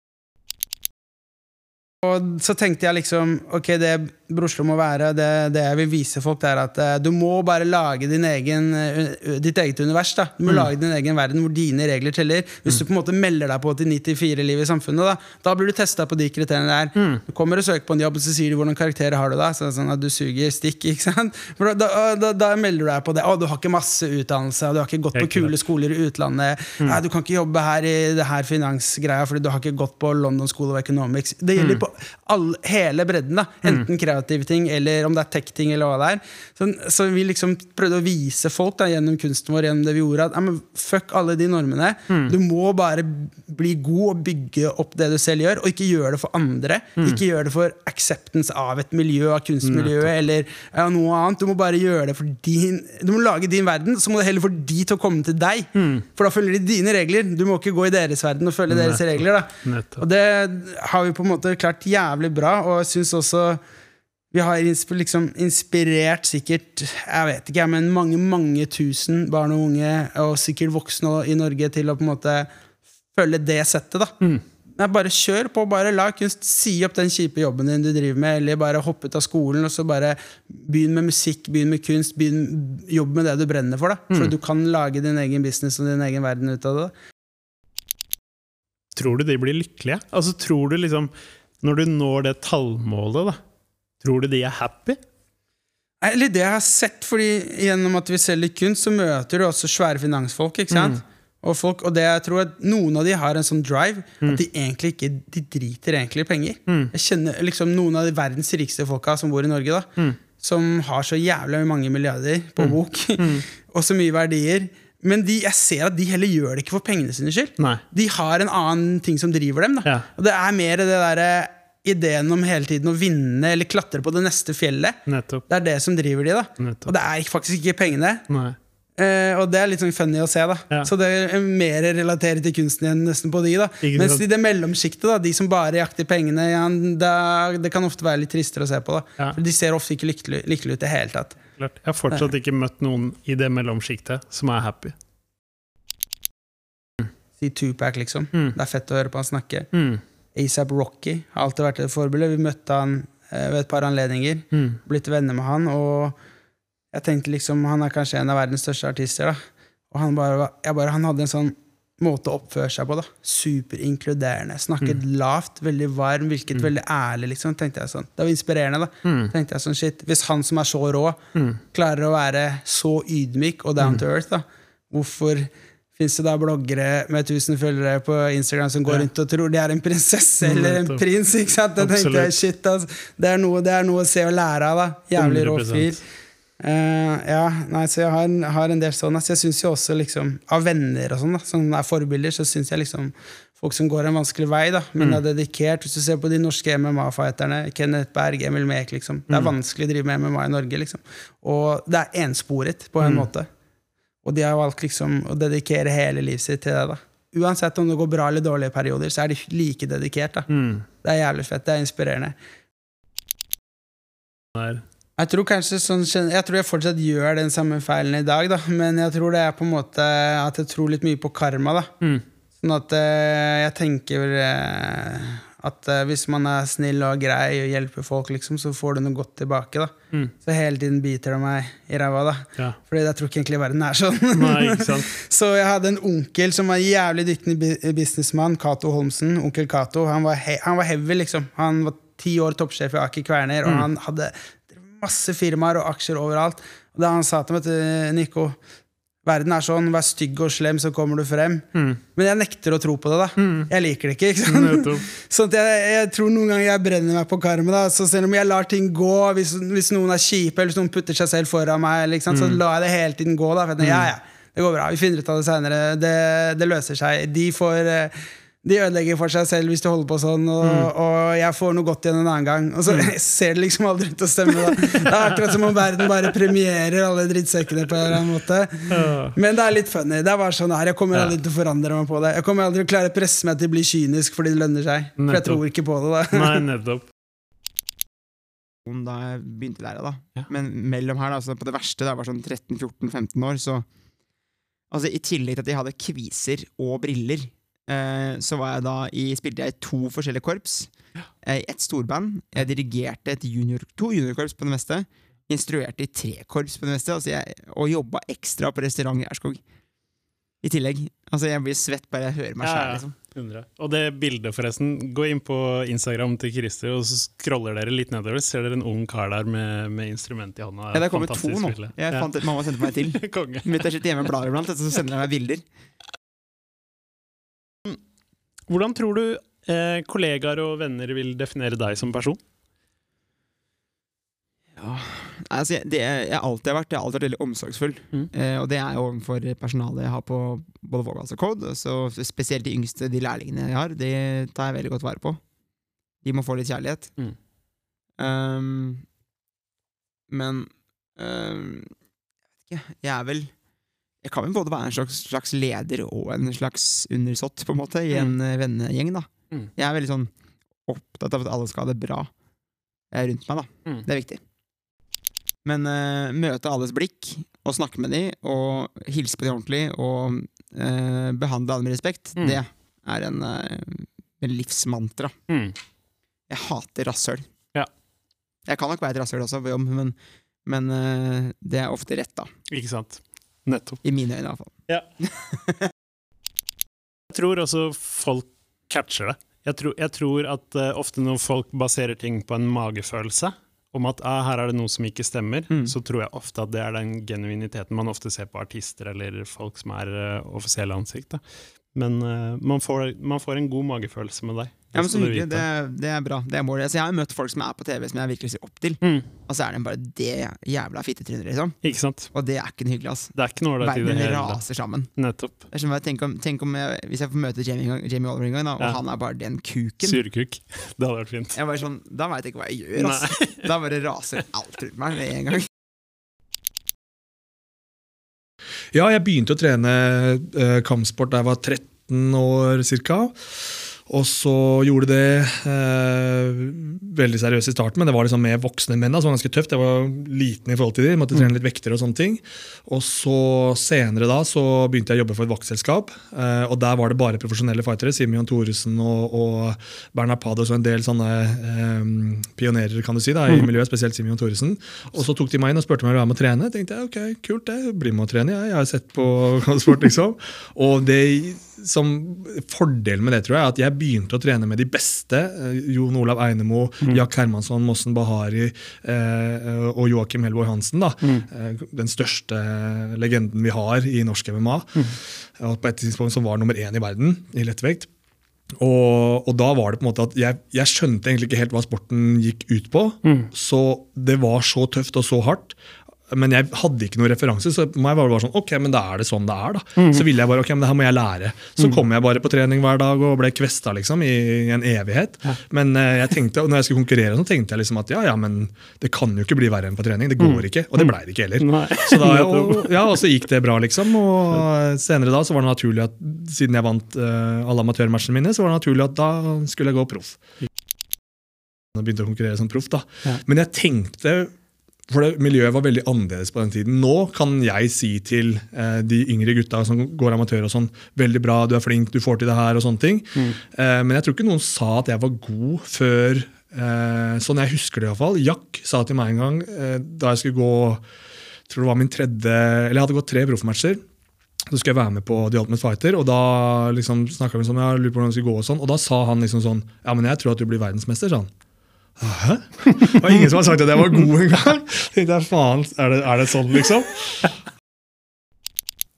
Og så tenkte jeg liksom Ok, det Broslo må være, det, det jeg vil vise folk, det er at eh, du må bare lage din egen, eh, ditt eget univers. da Du må lage din egen verden hvor dine regler teller. Hvis du på en måte melder deg på til 94-livet i samfunnet, da Da blir du testa på de kriteriene der. Du kommer og søker på en jobb, og så sier de hvordan karakterer har du da. Så sånn at du suger stikk, ikke sant? Da, da, da, melder du deg på det. Å, du har ikke masse utdannelse, du har ikke gått på kule skoler i utlandet. Nei, du kan ikke jobbe her i det her finansgreia fordi du har ikke gått på London School of Economics. Det gjelder på all, hele bredden. da Enten kreative ting, eller om det er tech-ting, eller hva det er. Så, så vi liksom prøvde å vise folk da gjennom kunsten vår, gjennom det vi gjorde, at men fuck alle de normene. Du må bare bli god og bygge opp det du selv gjør, og ikke gjøre det for andre. Ikke gjøre det for acceptance av et miljø, av kunstmiljøet, eller ja, noe annet. Du må bare gjøre det for din Du må lage din verden, så må du heller få de til å komme til deg. For da følger de dine regler. Du må ikke gå i deres verden og følge deres regler. da Og det har vi på en måte klart jævlig bra, og jeg syns også vi har liksom inspirert sikkert jeg vet ikke, men mange mange tusen barn og unge, og sikkert voksne i Norge, til å på en måte følge det settet. da Nei, bare kjør på, bare la kunst si opp den kjipe jobben din du driver med, eller bare hopp ut av skolen og så bare begynn med musikk, begynn med kunst, begynn, jobb med det du brenner for. da For du kan lage din egen business og din egen verden ut av det. da Tror du de blir lykkelige? Altså, tror du liksom Når du når det tallmålet, da, tror du de er happy? Eller det jeg har sett, fordi gjennom at vi selger kunst, så møter du også svære finansfolk. ikke sant? Og, folk, og det jeg tror at noen av de har en sånn drive at de egentlig ikke De driter egentlig i penger. Jeg kjenner liksom noen av de verdens rikeste folka som bor i Norge, da som har så jævlig mange milliarder på bok, og så mye verdier. Men de, jeg ser at de heller gjør det ikke for pengene sine skyld. Nei. De har en annen ting som driver dem. Da. Ja. Og det er mer det derre ideen om hele tiden å vinne eller klatre på det neste fjellet. Nettopp. Det er det som driver de, da. Nettopp. Og det er faktisk ikke pengene. Nei. Uh, og det er litt sånn funny å se. da Ja. Så det er mer relatert til kunsten igjen nesten på de. da Ikke Mens i det mellomsjiktet, da de som bare jakter pengene, ja, da, det kan ofte være litt tristere å se på. da Ja. For De ser ofte ikke lykkelig, lykkelig ut i det hele tatt. Klart. Jeg har fortsatt ikke møtt noen i det mellomsjiktet som er happy. Si Tupac, liksom. Mm. Det er fett å høre på han snakke. Mm. ASAP Rocky har alltid vært et forbilde. Vi møtte han eh, ved et par anledninger. Mm. Blitt venner med han. Og jeg tenkte liksom han er kanskje en av verdens største artister. da Og han, bare, bare, han hadde en sånn måte å oppføre seg på. da Superinkluderende. Snakket lavt, veldig varm, virket veldig ærlig. liksom tenkte jeg sånn Det var inspirerende. da tenkte jeg sånn, shit Hvis han som er så rå, klarer å være så ydmyk og down to earth, da hvorfor fins det da bloggere med 1000 følgere på Instagram som går Ja. rundt og tror de er en prinsesse eller en prins? ikke sant? Da tenkte jeg, shit, altså, det, er noe, det er noe å se og lære av. da Jævlig rå fyr. Uh, ja, nei, så jeg har, har en del sånn. Altså, jeg syns jo også liksom av venner og sånn, da som er forbilder, så syns jeg liksom folk som går en vanskelig vei, da men er dedikert. Hvis du ser på de norske MMA-fighterne, Kenneth Berg, Emil Mek, liksom. Det er vanskelig å drive med MMA i Norge, liksom. Og det er ensporet på en måte. Og de har valgt liksom å dedikere hele livet sitt til det. da Uansett om det går bra eller dårlige perioder, så er de like dedikert. da Mm. Det er jævlig fett. Det er inspirerende. Der. Jeg tror kanskje sånn Jeg tror jeg fortsatt gjør den samme feilen i dag, da. Men jeg tror det er på en måte at jeg tror litt mye på karma, da. Mm. Sånn at eh, jeg tenker eh, at uh, hvis man er snill og grei og hjelper folk, liksom, så får du noe godt tilbake. da Mm. Så hele tiden biter det meg i ræva, da. Ja. Fordi jeg tror ikke egentlig verden er sånn. Nei. Så jeg hadde en onkel som var jævlig dyktig businessmann, Cato Holmsen. Onkel Cato. Han han var heavy, liksom. Han var ti år toppsjef i Aker Kværner, og han hadde masse firmaer og aksjer overalt. Og da han sa til meg, til Nico Verden er sånn, vær stygg og slem, så kommer du frem. Men jeg nekter å tro på det. da Jeg liker det ikke. ikke sant? Sånn at jeg, jeg tror noen ganger jeg brenner meg på karma. da Så selv om jeg lar ting gå, hvis, hvis noen er kjipe, eller hvis noen putter seg selv foran meg, liksom, så lar jeg det hele tiden gå. da For jeg tenker, ja, ja, Det går bra, vi finner ut av det seinere. Det, det løser seg. De får eh, de ødelegger for seg selv hvis de holder på sånn, og, og jeg får noe godt igjen en annen gang. Og så ser det liksom aldri ut til å stemme. Da. Det er akkurat som om verden bare premierer alle drittsekkene på en eller annen måte. Men det er litt funny. Det er bare sånn her, Jeg kommer aldri til å forandre meg på det. Jeg kommer aldri til å klare å presse meg til å bli kynisk fordi det lønner seg. For jeg tror ikke på det. da Nei, nettopp. da jeg begynte der, da. Ja. Men mellom her, da, altså på det verste, da jeg var sånn 13-14-15 år, så Altså, i tillegg til at jeg hadde kviser og briller, så var jeg da i, spilte jeg i to forskjellige korps. Eh, I ett storband. Jeg dirigerte et junior, to juniorkorps på det meste. Instruerte i tre korps på det meste. Altså jeg, og jobba ekstra på restaurant i Erskog. I tillegg. Altså, jeg blir svett bare jeg hører meg Ja, sjæl, ja. liksom. 100. Og det bildet, forresten. Gå inn på Instagram til Christer, og så scroller dere litt nedover. Ser dere en ung kar der med, med instrument i hånda. Ja, det er kommet to nå. Jeg Ja. fant et mamma sendte meg til. Konge. Mitt er sitt hjemme blader iblant, så sender jeg meg bilder. Hvordan tror du eh, kollegaer og venner vil definere deg som person? Ja, altså, jeg- det jeg alltid har vært, jeg har alltid vært veldig omsorgsfull. Mm. Eh, og det er overfor personalet jeg har på både Vågals og Code. Så spesielt de yngste, de lærlingene jeg har, de tar jeg veldig godt vare på. De må få litt kjærlighet. Mm. Um, men um, jeg vet ikke, jeg er vel Jeg kan jo både være en slags, slags leder og en slags undersått, på en måte, i en mm. vennegjeng, da. Mm. Jeg er veldig sånn opptatt av at alle skal ha det bra eh, rundt meg, da. Mm. Det er viktig. Men uh, møte alles blikk, og snakke med dem, og hilse på dem ordentlig, og uh, behandle alle med respekt, Mm. det er en, uh, en livsmantra. Mm. Jeg hater rasshøl. Ja. Jeg kan nok være et rasshøl også, men, men eh, det er ofte rett, da. Ikke sant? Nettopp. I mine øyne, i hvert fall. Ja. jeg tror også folk catcher det. Jeg tror, jeg tror at uh, ofte når folk baserer ting på en magefølelse, om at ah, her er det noe som ikke stemmer, Mm. så tror jeg ofte at det er den genuiniteten man ofte ser på artister eller folk som er uh, offisielle ansikt. Da. Men uh, man, får, man får en god magefølelse med deg. Ja, men så hyggelig. Det, det er bra. Det er målet. Altså, jeg har møtt folk som er på TV som jeg virkelig ser opp til, Mm. og så er de bare det jævla fittetrynet, liksom. Ikke sant? Og det er ikke noe hyggelig, ass. Det er ikke noe ålreit det Verden hele raser sammen. Nettopp. Jeg skjønner, tenk om, tenk om jeg, hvis jeg får møte Jamie, Jamie Oliver en gang, da, og Ja. han er bare den kuken. Surkuk. Det hadde vært fint. Jeg bare sånn, Da veit jeg ikke hva jeg gjør. Ass. Da bare raser alt rundt meg med en gang. Ja, jeg begynte å trene eh, kampsport da jeg var 13 år cirka. Og så gjorde det eh, veldig seriøst i starten, men det var liksom med voksne menn. Altså, det var ganske tøft. Jeg var liten i forhold til de, måtte trene litt vekter og sånne ting. Og så senere da så begynte jeg å jobbe for et vaktselskap. Eh, og der var det bare profesjonelle fightere. Simeon Thoresen og, og Bernhard Pados og en del sånne eh, pionerer kan du si da, i miljøet, spesielt Simeon Thoresen. Og så tok de meg inn og spurte om jeg ville være med å trene. tenkte jeg, ok, kult det, bli med å trene. Jeg, jeg har sett på kampsport, liksom. Og det som Fordelen med det tror jeg, er at jeg begynte å trene med de beste. eh, Jon Olav Einemo, Jack Hermansson, Mossen Bahari eh, og Joakim Helborg Hansen. da, eh, Den største legenden vi har i norsk MMA. Og på et tidspunkt som var nummer én i verden i lettvekt. Og, og da var det på en måte at jeg, jeg skjønte egentlig ikke helt hva sporten gikk ut på. Så det var så tøft og så hardt. Men jeg hadde ikke noen referanse, så må jeg bare sånn, ok, men da er det sånn det er. da. Så ville jeg bare, ok, men det her må jeg lære. Så kom jeg bare på trening hver dag og ble kvesta liksom, i, en evighet. Men uh, jeg tenkte, og når jeg skulle konkurrere, så tenkte jeg liksom at ja, ja, men det kan jo ikke bli verre enn på trening. Det går ikke. Og det blei det ikke heller. Nei. Så da, og, ja, og så gikk det bra, liksom. Og senere da så var det naturlig at siden jeg vant uh, alle amatørmatchene mine, så var det naturlig at da skulle jeg gå proff. Og begynte å konkurrere som proff, da. Ja. Men jeg tenkte for det, Miljøet var veldig annerledes på den tiden. Nå kan jeg si til eh, de yngre gutta som går amatør og sånn, veldig bra, du er flink, du får til det her, og sånne ting. Eh, men jeg tror ikke noen sa at jeg var god før eh, Sånn jeg husker det iallfall. Jack sa til meg en gang eh, da jeg skulle gå jeg tror det var min tredje, eller jeg hadde gått tre proffmatcher. Så skulle jeg være med på The Ultimate Fighter, og da liksom snakka vi sånn, jeg lurer på hvordan det skulle gå og sånn, og da sa han liksom sånn Ja, men jeg tror at du blir verdensmester, sa han. Hæ? Det var ingen som har sagt at jeg var god engang! Tenkte jeg, faen, er det, er det sånn, liksom?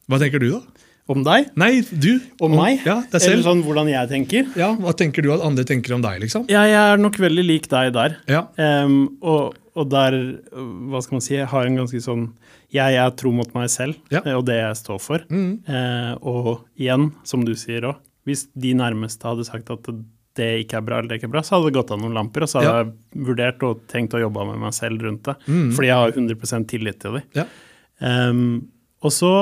Hva tenker du, da? Om deg? Nei, du. Om meg? Ja, deg selv. Eller sånn hvordan jeg tenker? Ja, Hva tenker du at andre tenker om deg, liksom? Ja, jeg er nok veldig lik deg der. Ja, Um, og, og der, hva skal man si, jeg har en ganske sånn Jeg er tro mot meg selv Ja. eh, og det jeg står for. Mm. Uh, og igjen, som du sier òg, hvis de nærmeste hadde sagt at det ikke er bra, eller det ikke er bra, så hadde det gått av noen lamper, og så hadde Ja. jeg vurdert og tenkt å jobbe med meg selv rundt det. Mm. Fordi jeg har 100% tillit til dem. Ja. Um, og så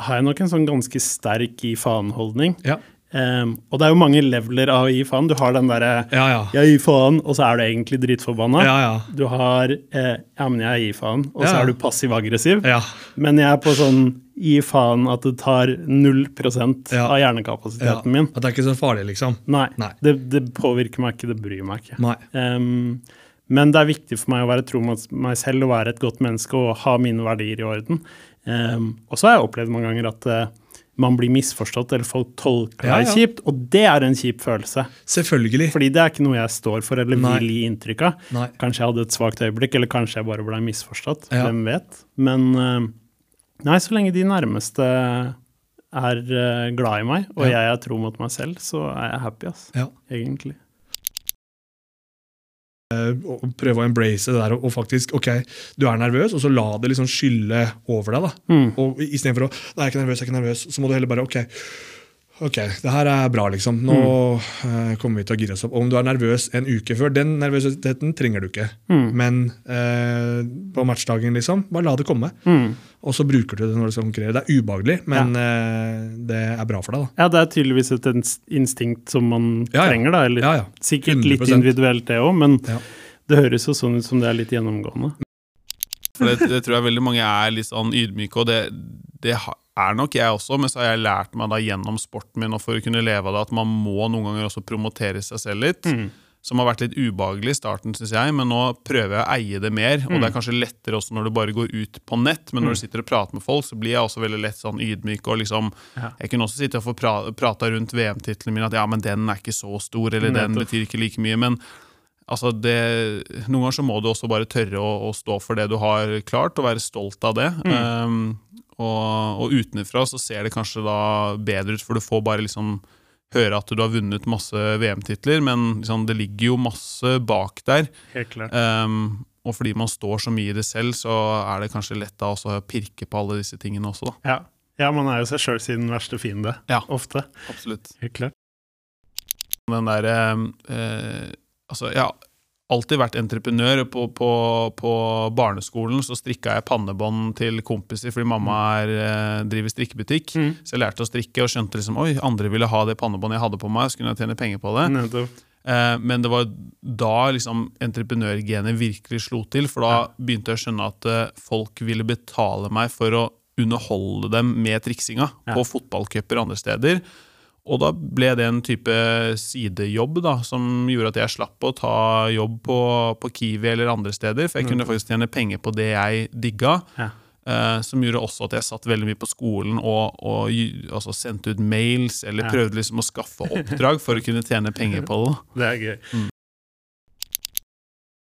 har jeg nok en sånn ganske sterk i faen-holdning. ja, Em, og det er jo mange leveler av å gi faen. Du har den derre ja. ja. jeg gir faen, og så er du egentlig dritforbanna. Ja, ja. Du har eh, ja, men jeg gir faen, og så er du passiv-aggressiv. ja. Men jeg er på sånn gi faen at det tar 0 Ja. av hjernekapasiteten min. At det er ikke så farlig, liksom. Nei, Nei. Det, det påvirker meg ikke, det bryr meg ikke. Em, men det er viktig for meg å være tro mot meg selv og være et godt menneske og ha mine verdier i orden. Um, og så har jeg opplevd mange ganger at eh, man blir misforstått, eller folk tolker deg ja. kjipt, og det er en kjip følelse. Selvfølgelig. Fordi det er ikke noe jeg står for eller Nei. vil gi inntrykk av. Nei. Kanskje jeg hadde et svakt øyeblikk, eller kanskje jeg bare ble misforstått. Ja. Hvem vet? Men eh, nei, så lenge de nærmeste er eh, glad i meg, og Ja. jeg er tro mot meg selv, så er jeg happy, ass. Ja. Egentlig. Eh, og prøve å embrace det der og, og faktisk Ok, du er nervøs, og så la det liksom skylle over deg. da Mm. Og Istedenfor å Nei, jeg er ikke nervøs, jeg er ikke nervøs, så må du heller bare Ok, ok, det her er bra, liksom. Nå eh, kommer vi til å gire oss opp. Om du er nervøs en uke før, den nervøsiteten trenger du ikke. Mm. Men eh, på matchdagen, liksom, bare la det komme. Mm. Og så bruker du det når du skal konkurrere. Det er ubehagelig, men eh, det er bra for deg. da Ja, det er tydeligvis et instinkt som man Ja, ja. trenger, da. Eller Ja, ja. sikkert litt individuelt, det òg, men Ja. det høres jo sånn ut som det er litt gjennomgående. For det, det tror jeg veldig mange er litt sånn ydmyke, og det, det ha- er nok jeg også, men så har jeg lært meg da gjennom sporten min og for å kunne leve av det, at man må noen ganger også promotere seg selv litt. Mm. Som har vært litt ubehagelig i starten, synes jeg, men nå prøver jeg å eie det mer. Og det er kanskje lettere også når du bare går ut på nett, men når du sitter og prater med folk, så blir jeg også veldig lett sånn ydmyk. og liksom, Ja. Jeg kunne også sitte og få pra prata rundt VM-titlene mine at ja, men den er ikke så stor, eller den betyr ikke like mye. men Altså det, noen ganger så må du også bare tørre å, å stå for det du har klart, og være stolt av det. Um, og, og utenfra så ser det kanskje da bedre ut, for du får bare liksom høre at du har vunnet masse VM-titler, men liksom, det ligger jo masse bak der. Helt klart. Um, og fordi man står så mye i det selv, så er det kanskje lett da også å pirke på alle disse tingene også, da. Ja. ja, man er jo seg sjøl sin verste fiende. Ja. Ofte. Absolutt. Helt klart. den der eh, Altså, jeg har alltid vært entreprenør. På, på, på barneskolen så strikka jeg pannebånd til kompiser fordi mamma er, eh, driver strikkebutikk. Mm. Så jeg lærte å strikke og skjønte liksom Oi, andre ville ha det pannebåndet jeg hadde på meg. Så kunne jeg tjene penger på det. Nettopp. Eh, men det var da liksom entreprenørgenet virkelig slo til, for da begynte jeg å skjønne at eh, folk ville betale meg for å underholde dem med triksinga Ja. på fotballcuper andre steder. Og da ble det en type sidejobb da, som gjorde at jeg slapp å ta jobb på, på Kiwi eller andre steder, for jeg kunne faktisk tjene penger på det jeg digga. Ja. Eh, som gjorde også at jeg satt veldig mye på skolen og, og altså sendte ut mails, eller Ja. prøvde liksom å skaffe oppdrag for å kunne tjene penger på det. Det er gøy.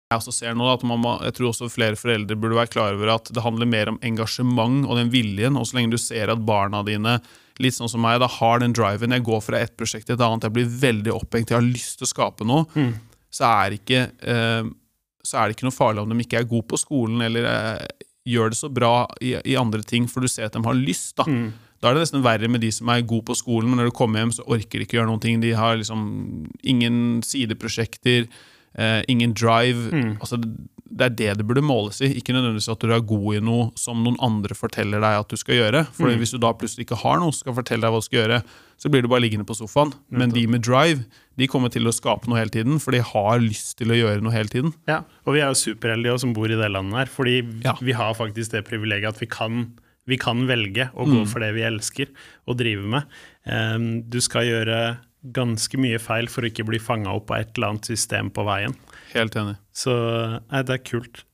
Jeg også ser nå at man må, jeg tror også flere foreldre burde være klar over at det handler mer om engasjement og den viljen. Og så lenge du ser at barna dine litt sånn som meg, da har den driven Jeg går fra ett prosjekt til et annet, jeg blir veldig opphengt, jeg har lyst til å skape noe. Mm. Så, er ikke, eh, så er det ikke noe farlig om de ikke er gode på skolen eller eh, gjør det så bra i, i andre ting, for du ser at de har lyst. da. Mm. Da er det nesten verre med de som er gode på skolen, men når du kommer hjem, så orker de ikke gjøre noen ting. De har liksom ingen sideprosjekter. Eh, ingen drive. Mm. Altså, det er det det burde måles i, ikke nødvendigvis at du er god i noe som noen andre forteller deg at du skal gjøre. For Mm. hvis du da plutselig ikke har noe som skal fortelle deg hva du skal gjøre, så blir du bare liggende på sofaen. Men de med drive de kommer til å skape noe hele tiden, for de har lyst til å gjøre noe hele tiden. Ja, og vi er jo superheldige som bor i det landet her, fordi Ja. vi har faktisk det privilegiet at vi kan, vi kan velge å gå for det vi elsker og drive med. Um, du skal gjøre ganske mye feil for å ikke bli fanga opp av et eller annet system på veien. Helt enig. Så nei, det er kult.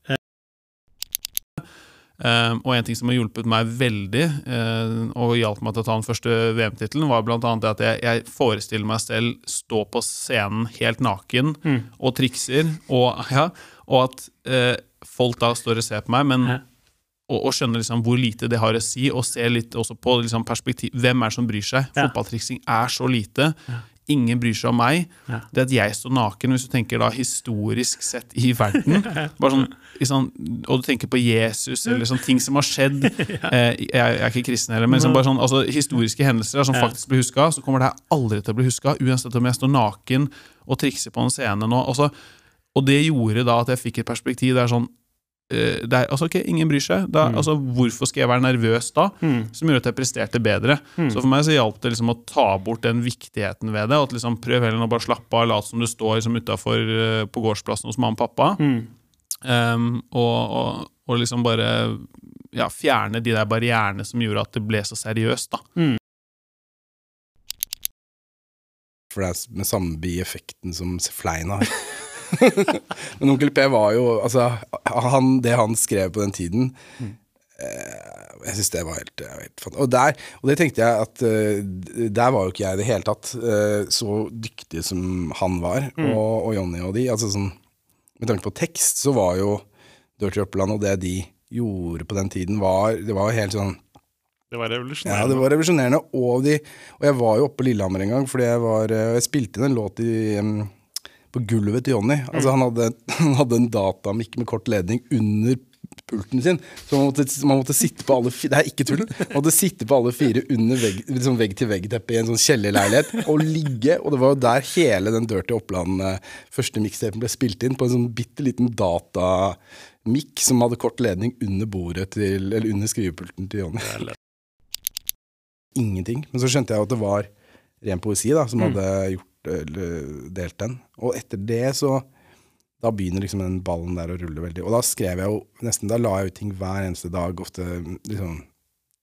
Um, og en ting som har hjulpet meg veldig, eh, og hjalp meg til å ta den første VM-tittelen, var annet det at jeg, jeg forestiller meg selv stå på scenen helt naken Mm. og trikser, og, ja, og at uh, folk da står og ser på meg, men Ja. Og, og skjønner liksom hvor lite det har å si, og ser litt også på liksom perspektiv. Hvem er det som bryr seg? Ja. Fotballtriksing er så lite. Ingen bryr seg om meg. Ja. Det at jeg står naken, hvis du tenker da historisk sett i verden bare sånn, sånn, Og du tenker på Jesus eller sånne ting som har skjedd. eh, jeg, jeg er ikke kristen heller, men liksom bare sånn, altså, historiske hendelser som Ja. faktisk blir huska, så kommer det her aldri til å bli huska, uansett om jeg står naken og trikser på en scene nå. Altså, og det gjorde da at jeg fikk et perspektiv der sånn er, altså, ok, Ingen bryr seg. Da, Mm. altså, hvorfor skal jeg være nervøs da? Mm. Som gjorde at jeg presterte bedre. Mm. Så for meg så hjalp det liksom å ta bort den viktigheten ved det. og At liksom Prøv heller å bare slappe av, late som du står liksom utafor på gårdsplassen hos mamma og pappa. Mm. Um, og, og, og liksom bare ja, fjerne de der barrierene som gjorde at det ble så seriøst. da. For det er med samme bieffekten som Flein har. Men Onkel P var jo Altså, han, det han skrev på den tiden eh, Jeg syns det var helt, helt og, der, og det tenkte jeg at uh, Der var jo ikke jeg i det hele tatt uh, så dyktig som han var, og, og Jonny og de. Altså sånn Med tanke på tekst, så var jo Dirty Oppland og det de gjorde på den tiden, var Det var helt sånn Det var ja, revolusjonerende. det var revolusjonerende. Og, de, og jeg var jo oppe på Lillehammer en gang, fordi jeg, var, eh, jeg spilte inn en låt i, em, på gulvet til Jonny. Altså, han, hadde, han hadde en datamikk med kort ledning under pulten sin. Så man måtte, man måtte sitte på alle fire, Det er ikke tull. Man måtte sitte på alle fire under vegg, liksom vegg til vegg-teppet i en sånn kjellerleilighet og ligge. Og det var jo der hele den Dirty Oppland eh, første mixtapen ble spilt inn, på en sånn bitte liten datamikk som hadde kort ledning under bordet til, eller under skrivepulten til Jonny ingenting. Men så skjønte jeg at det var ren poesi da, som hadde gjort, delt den. Og etter det så Da begynner liksom den ballen der å rulle veldig. Og da skrev jeg jo nesten Da la jeg ut ting hver eneste dag, ofte liksom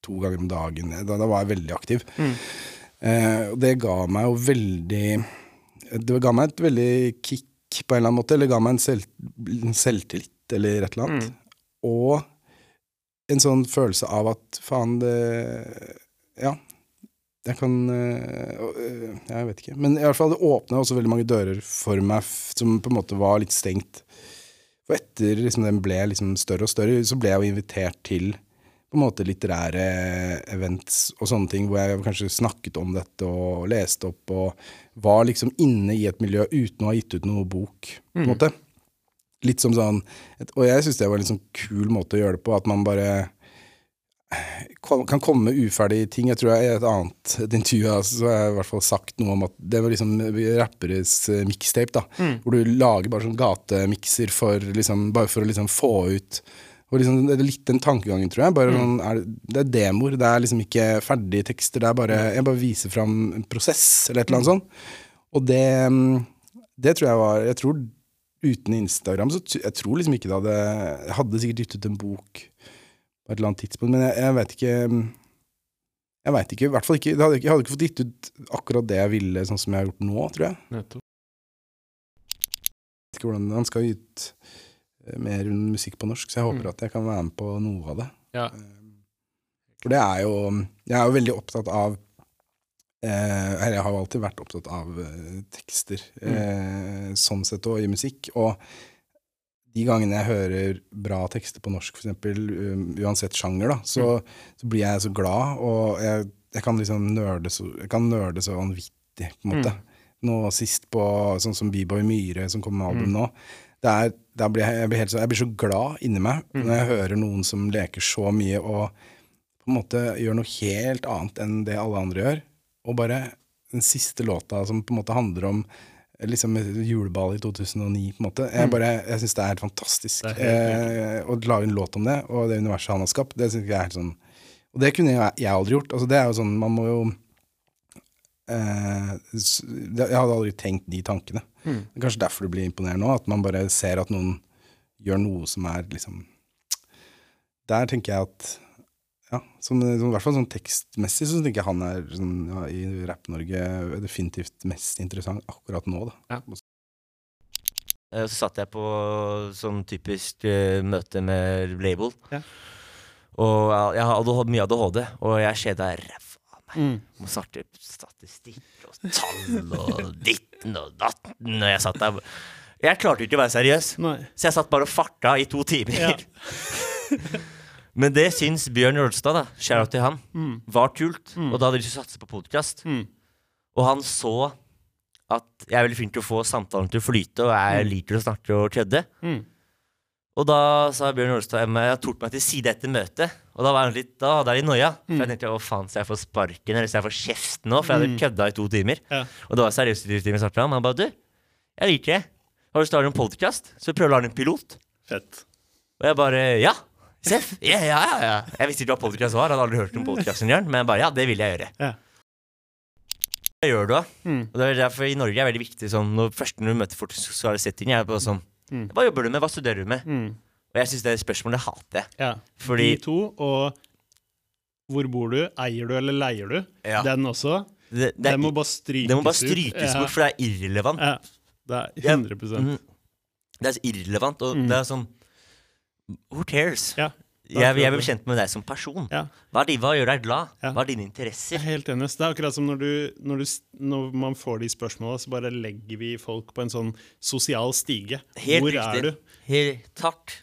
to ganger om dagen. Da, da var jeg veldig aktiv. Eh, og det ga meg jo veldig Det ga meg et veldig kick på en eller annen måte, eller ga meg en, selv, en selvtillit eller et eller annet. Og en sånn følelse av at faen, det Ja. Jeg kan øh, øh, Jeg vet ikke. Men i hvert fall det åpna også veldig mange dører for meg som på en måte var litt stengt. For etter liksom, den ble liksom større og større, så ble jeg jo invitert til på en måte litterære events og sånne ting, hvor jeg kanskje snakket om dette og leste opp og var liksom inne i et miljø uten å ha gitt ut noe bok, på en måte. Litt som sånn Og jeg syns det var en sånn kul måte å gjøre det på, at man bare kan komme uferdige ting. Jeg tror jeg I et annet et intervju altså, så har jeg i hvert fall sagt noe om at det var liksom rapperes eh, mixtape. da, Hvor du lager bare sånn gatemikser for, liksom, bare for å liksom få ut og liksom, Det er litt den tankegangen, tror jeg. Bare sånn, er, det- er demoer. Det er liksom ikke ferdige tekster. Det er bare, Jeg bare viser fram en prosess, eller et eller annet sånt. Og det, mm, det tror jeg var Jeg tror uten Instagram så jeg tror liksom ikke det hadde Jeg hadde sikkert gitt ut en bok på et eller annet tidspunkt, men jeg, jeg vet ikke mm, Jeg vet ikke, i hvert fall ikke jeg, hadde, Jeg hadde ikke fått gitt ut akkurat det jeg ville, sånn som jeg har gjort nå, tror jeg. Nettopp. vet ikke hvordan Han skal gi ut eh, mer musikk på norsk, så jeg håper Mm. at jeg kan være med på noe av det. Ja. Eh, For det er jo Jeg er jo veldig opptatt av eh, Jeg har jo alltid vært opptatt av eh, tekster, eh, sånn sett og i musikk. Og de gangene jeg hører bra tekster på norsk, for eksempel, um, uansett sjanger, da, så, så blir jeg så glad, og jeg, jeg kan liksom nerde så, jeg kan nerde så vanvittig, på en måte. Nå sist på sånn som B-Boy Myhre, som kommer med album nå. Det er, da blir jeg, blir helt så, jeg blir så glad inni meg når jeg hører noen som leker så mye og på en måte gjør noe helt annet enn det alle andre gjør. Og bare den siste låta som på en måte handler om liksom juleball i 2009, på en måte. Jeg, Mm. bare, jeg syns det er helt fantastisk. Det er eh, å lage en låt om det, og det universet han har skapt, det synes jeg er helt sånn Og det kunne jeg, jeg aldri gjort. Altså, det er jo sånn, man må jo eh, Jeg hadde aldri tenkt de tankene. Mm. Det er kanskje derfor du blir imponert nå, at man bare ser at noen gjør noe som er liksom Der tenker jeg at ja, som, som, I hvert fall sånn tekstmessig så tenker jeg han er sånn, ja, i Rapp-Norge definitivt mest interessant akkurat nå. da. Ja. Så satt jeg på sånn typisk uh, møte med label. Ja. Og jeg- hadde mye ADHD, og jeg kjeda ræva av meg. Mm. Må starte statistikk og tall og ditten og datten. Og jeg satt der Jeg klarte ikke å være seriøs, Nei. så jeg satt bare og farta i to timer. Ja. Men det syns Bjørn Jølstad, da, share out til han, Mm. var kult. Mm. Og da hadde de lyst til å satse på podkast. Mm. Og han så at jeg er veldig flink til å få samtalen til å flyte, og jeg Mm. liker å snakke og kødde. Mm. Og da sa Bjørn Olstad jeg tok meg til side etter møtet. Og da var han litt, da hadde jeg litt noia. For jeg tenkte å faen, så jeg får sparken eller så jeg får kjeft nå? For jeg hadde Mm. kødda i to timer. Ja. Og det var seriøst i to timer jeg ham. Han bare du, jeg liker det. Har du startet en podkast? Så prøv å lage en pilot. Fett. Og jeg bare ja. Seff. Ja, ja, ja, ja. Jeg visste ikke hva podkast var, hadde aldri hørt om podkasten men bare ja, det vil jeg gjøre. Ja. Jeg gjør du, da. Mm. Og det er derfor i Norge er det veldig viktig sånn når, Først når du møter folk så har det sett settinger, jeg er bare sånn Mm. Hva jobber du med? Hva studerer du med? Mm. Og jeg syns det spørsmålet hater jeg. Ja. Fordi De to, og hvor bor du? Eier du eller leier du? Ja. Den også. det, det, Den er, må bare strykes det må bare strykes strykes Ja. for det er irrelevant. Ja. Det er Ja. 100 Mhm. Det er irrelevant, og Mm. det er sånn Who cares? Ja. Jeg, jeg blir kjent med deg som person. Ja. Hva, de, hva gjør deg glad? Ja. Hva er dine interesser? er helt enig. Det er akkurat som når, du, når, du, når man får de spørsmåla, så bare legger vi folk på en sånn sosial stige. Helt Hvor riktig. er du? Helt, takk.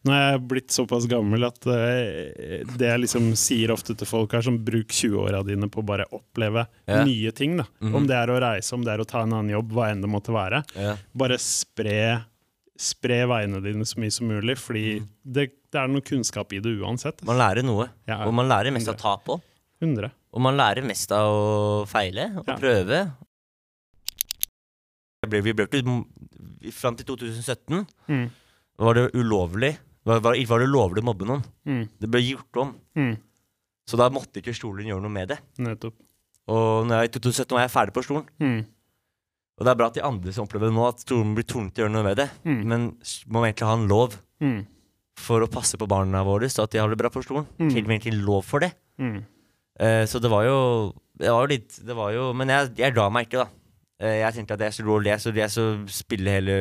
Nå er jeg blitt såpass gammel at uh, det jeg liksom sier ofte til folk, er sånn bruk 20-åra dine på å bare oppleve Ja. nye ting. da. Mhm. Om det er å reise, om det er å ta en annen jobb, hva enn det måtte være. Ja. Bare spre, spre veiene dine så mye som mulig, fordi det, det er noe kunnskap i det uansett. Man lærer noe. Ja. Og man lærer mest av å ta på. 100. Og man lærer mest av å feile og Ja. prøve. Ble, vi ble til, Fram til 2017 Mm. var det ulovlig var, var, var det lovlig å mobbe noen. Mm. Det ble gjort om. Mm. Så da måtte ikke stolen gjøre noe med det. Nettopp. Og når jeg, i 2017 var jeg ferdig på stolen. Og det er bra at de andre som opplever det nå, at stolen blir tvunget til å gjøre noe med det. Mm. Men må vi egentlig ha en lov Mm. for å passe på barna våre, så at de har det bra på stolen. Mm. Til og med egentlig lov for det. Mm. Eh, så det var jo Det var jo litt det var jo, Men jeg, jeg ga meg ikke, da. Eh, jeg tenkte at jeg skulle jeg og jeg skulle spille hele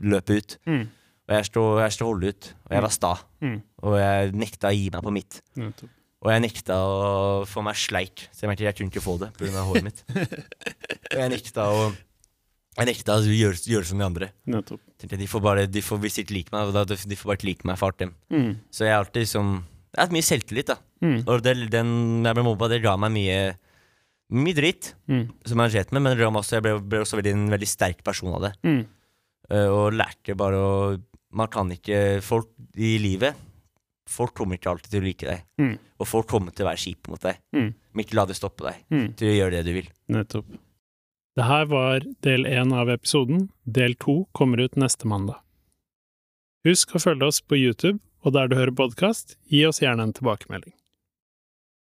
løpet ut. Mm. Og jeg skulle, holde ut. Og jeg var sta. Mm. Og jeg nekta å gi meg på mitt. Og jeg nekta å få meg sleik, så jeg jeg kunne ikke få det pga. håret mitt. og jeg nekta å Jeg ekte altså, gjøre, gjøre som de andre. Nettopp. Tenkte de får bare, de får, Hvis de ikke liker meg, da, de får bare ikke like meg for dem. Mm. Så jeg har alltid liksom Jeg har hatt mye selvtillit, da. Mm. Og det, den jeg ble mobba, det ga meg mye Mye dritt Mm. som jeg slet med, men også, jeg ble, ble også veldig, en veldig sterk person av det. Mm. Uh, og lærte bare å Man kan ikke Folk i livet Folk kommer ikke alltid til å like deg. Mm. Og folk kommer til å være kjipe mot deg. Mm. Men ikke la det stoppe deg Mm. til å gjøre det du vil. Nettopp. Det her var del én av episoden. Del to kommer ut neste mandag. Husk å følge oss på YouTube, og der du hører podkast, gi oss gjerne en tilbakemelding.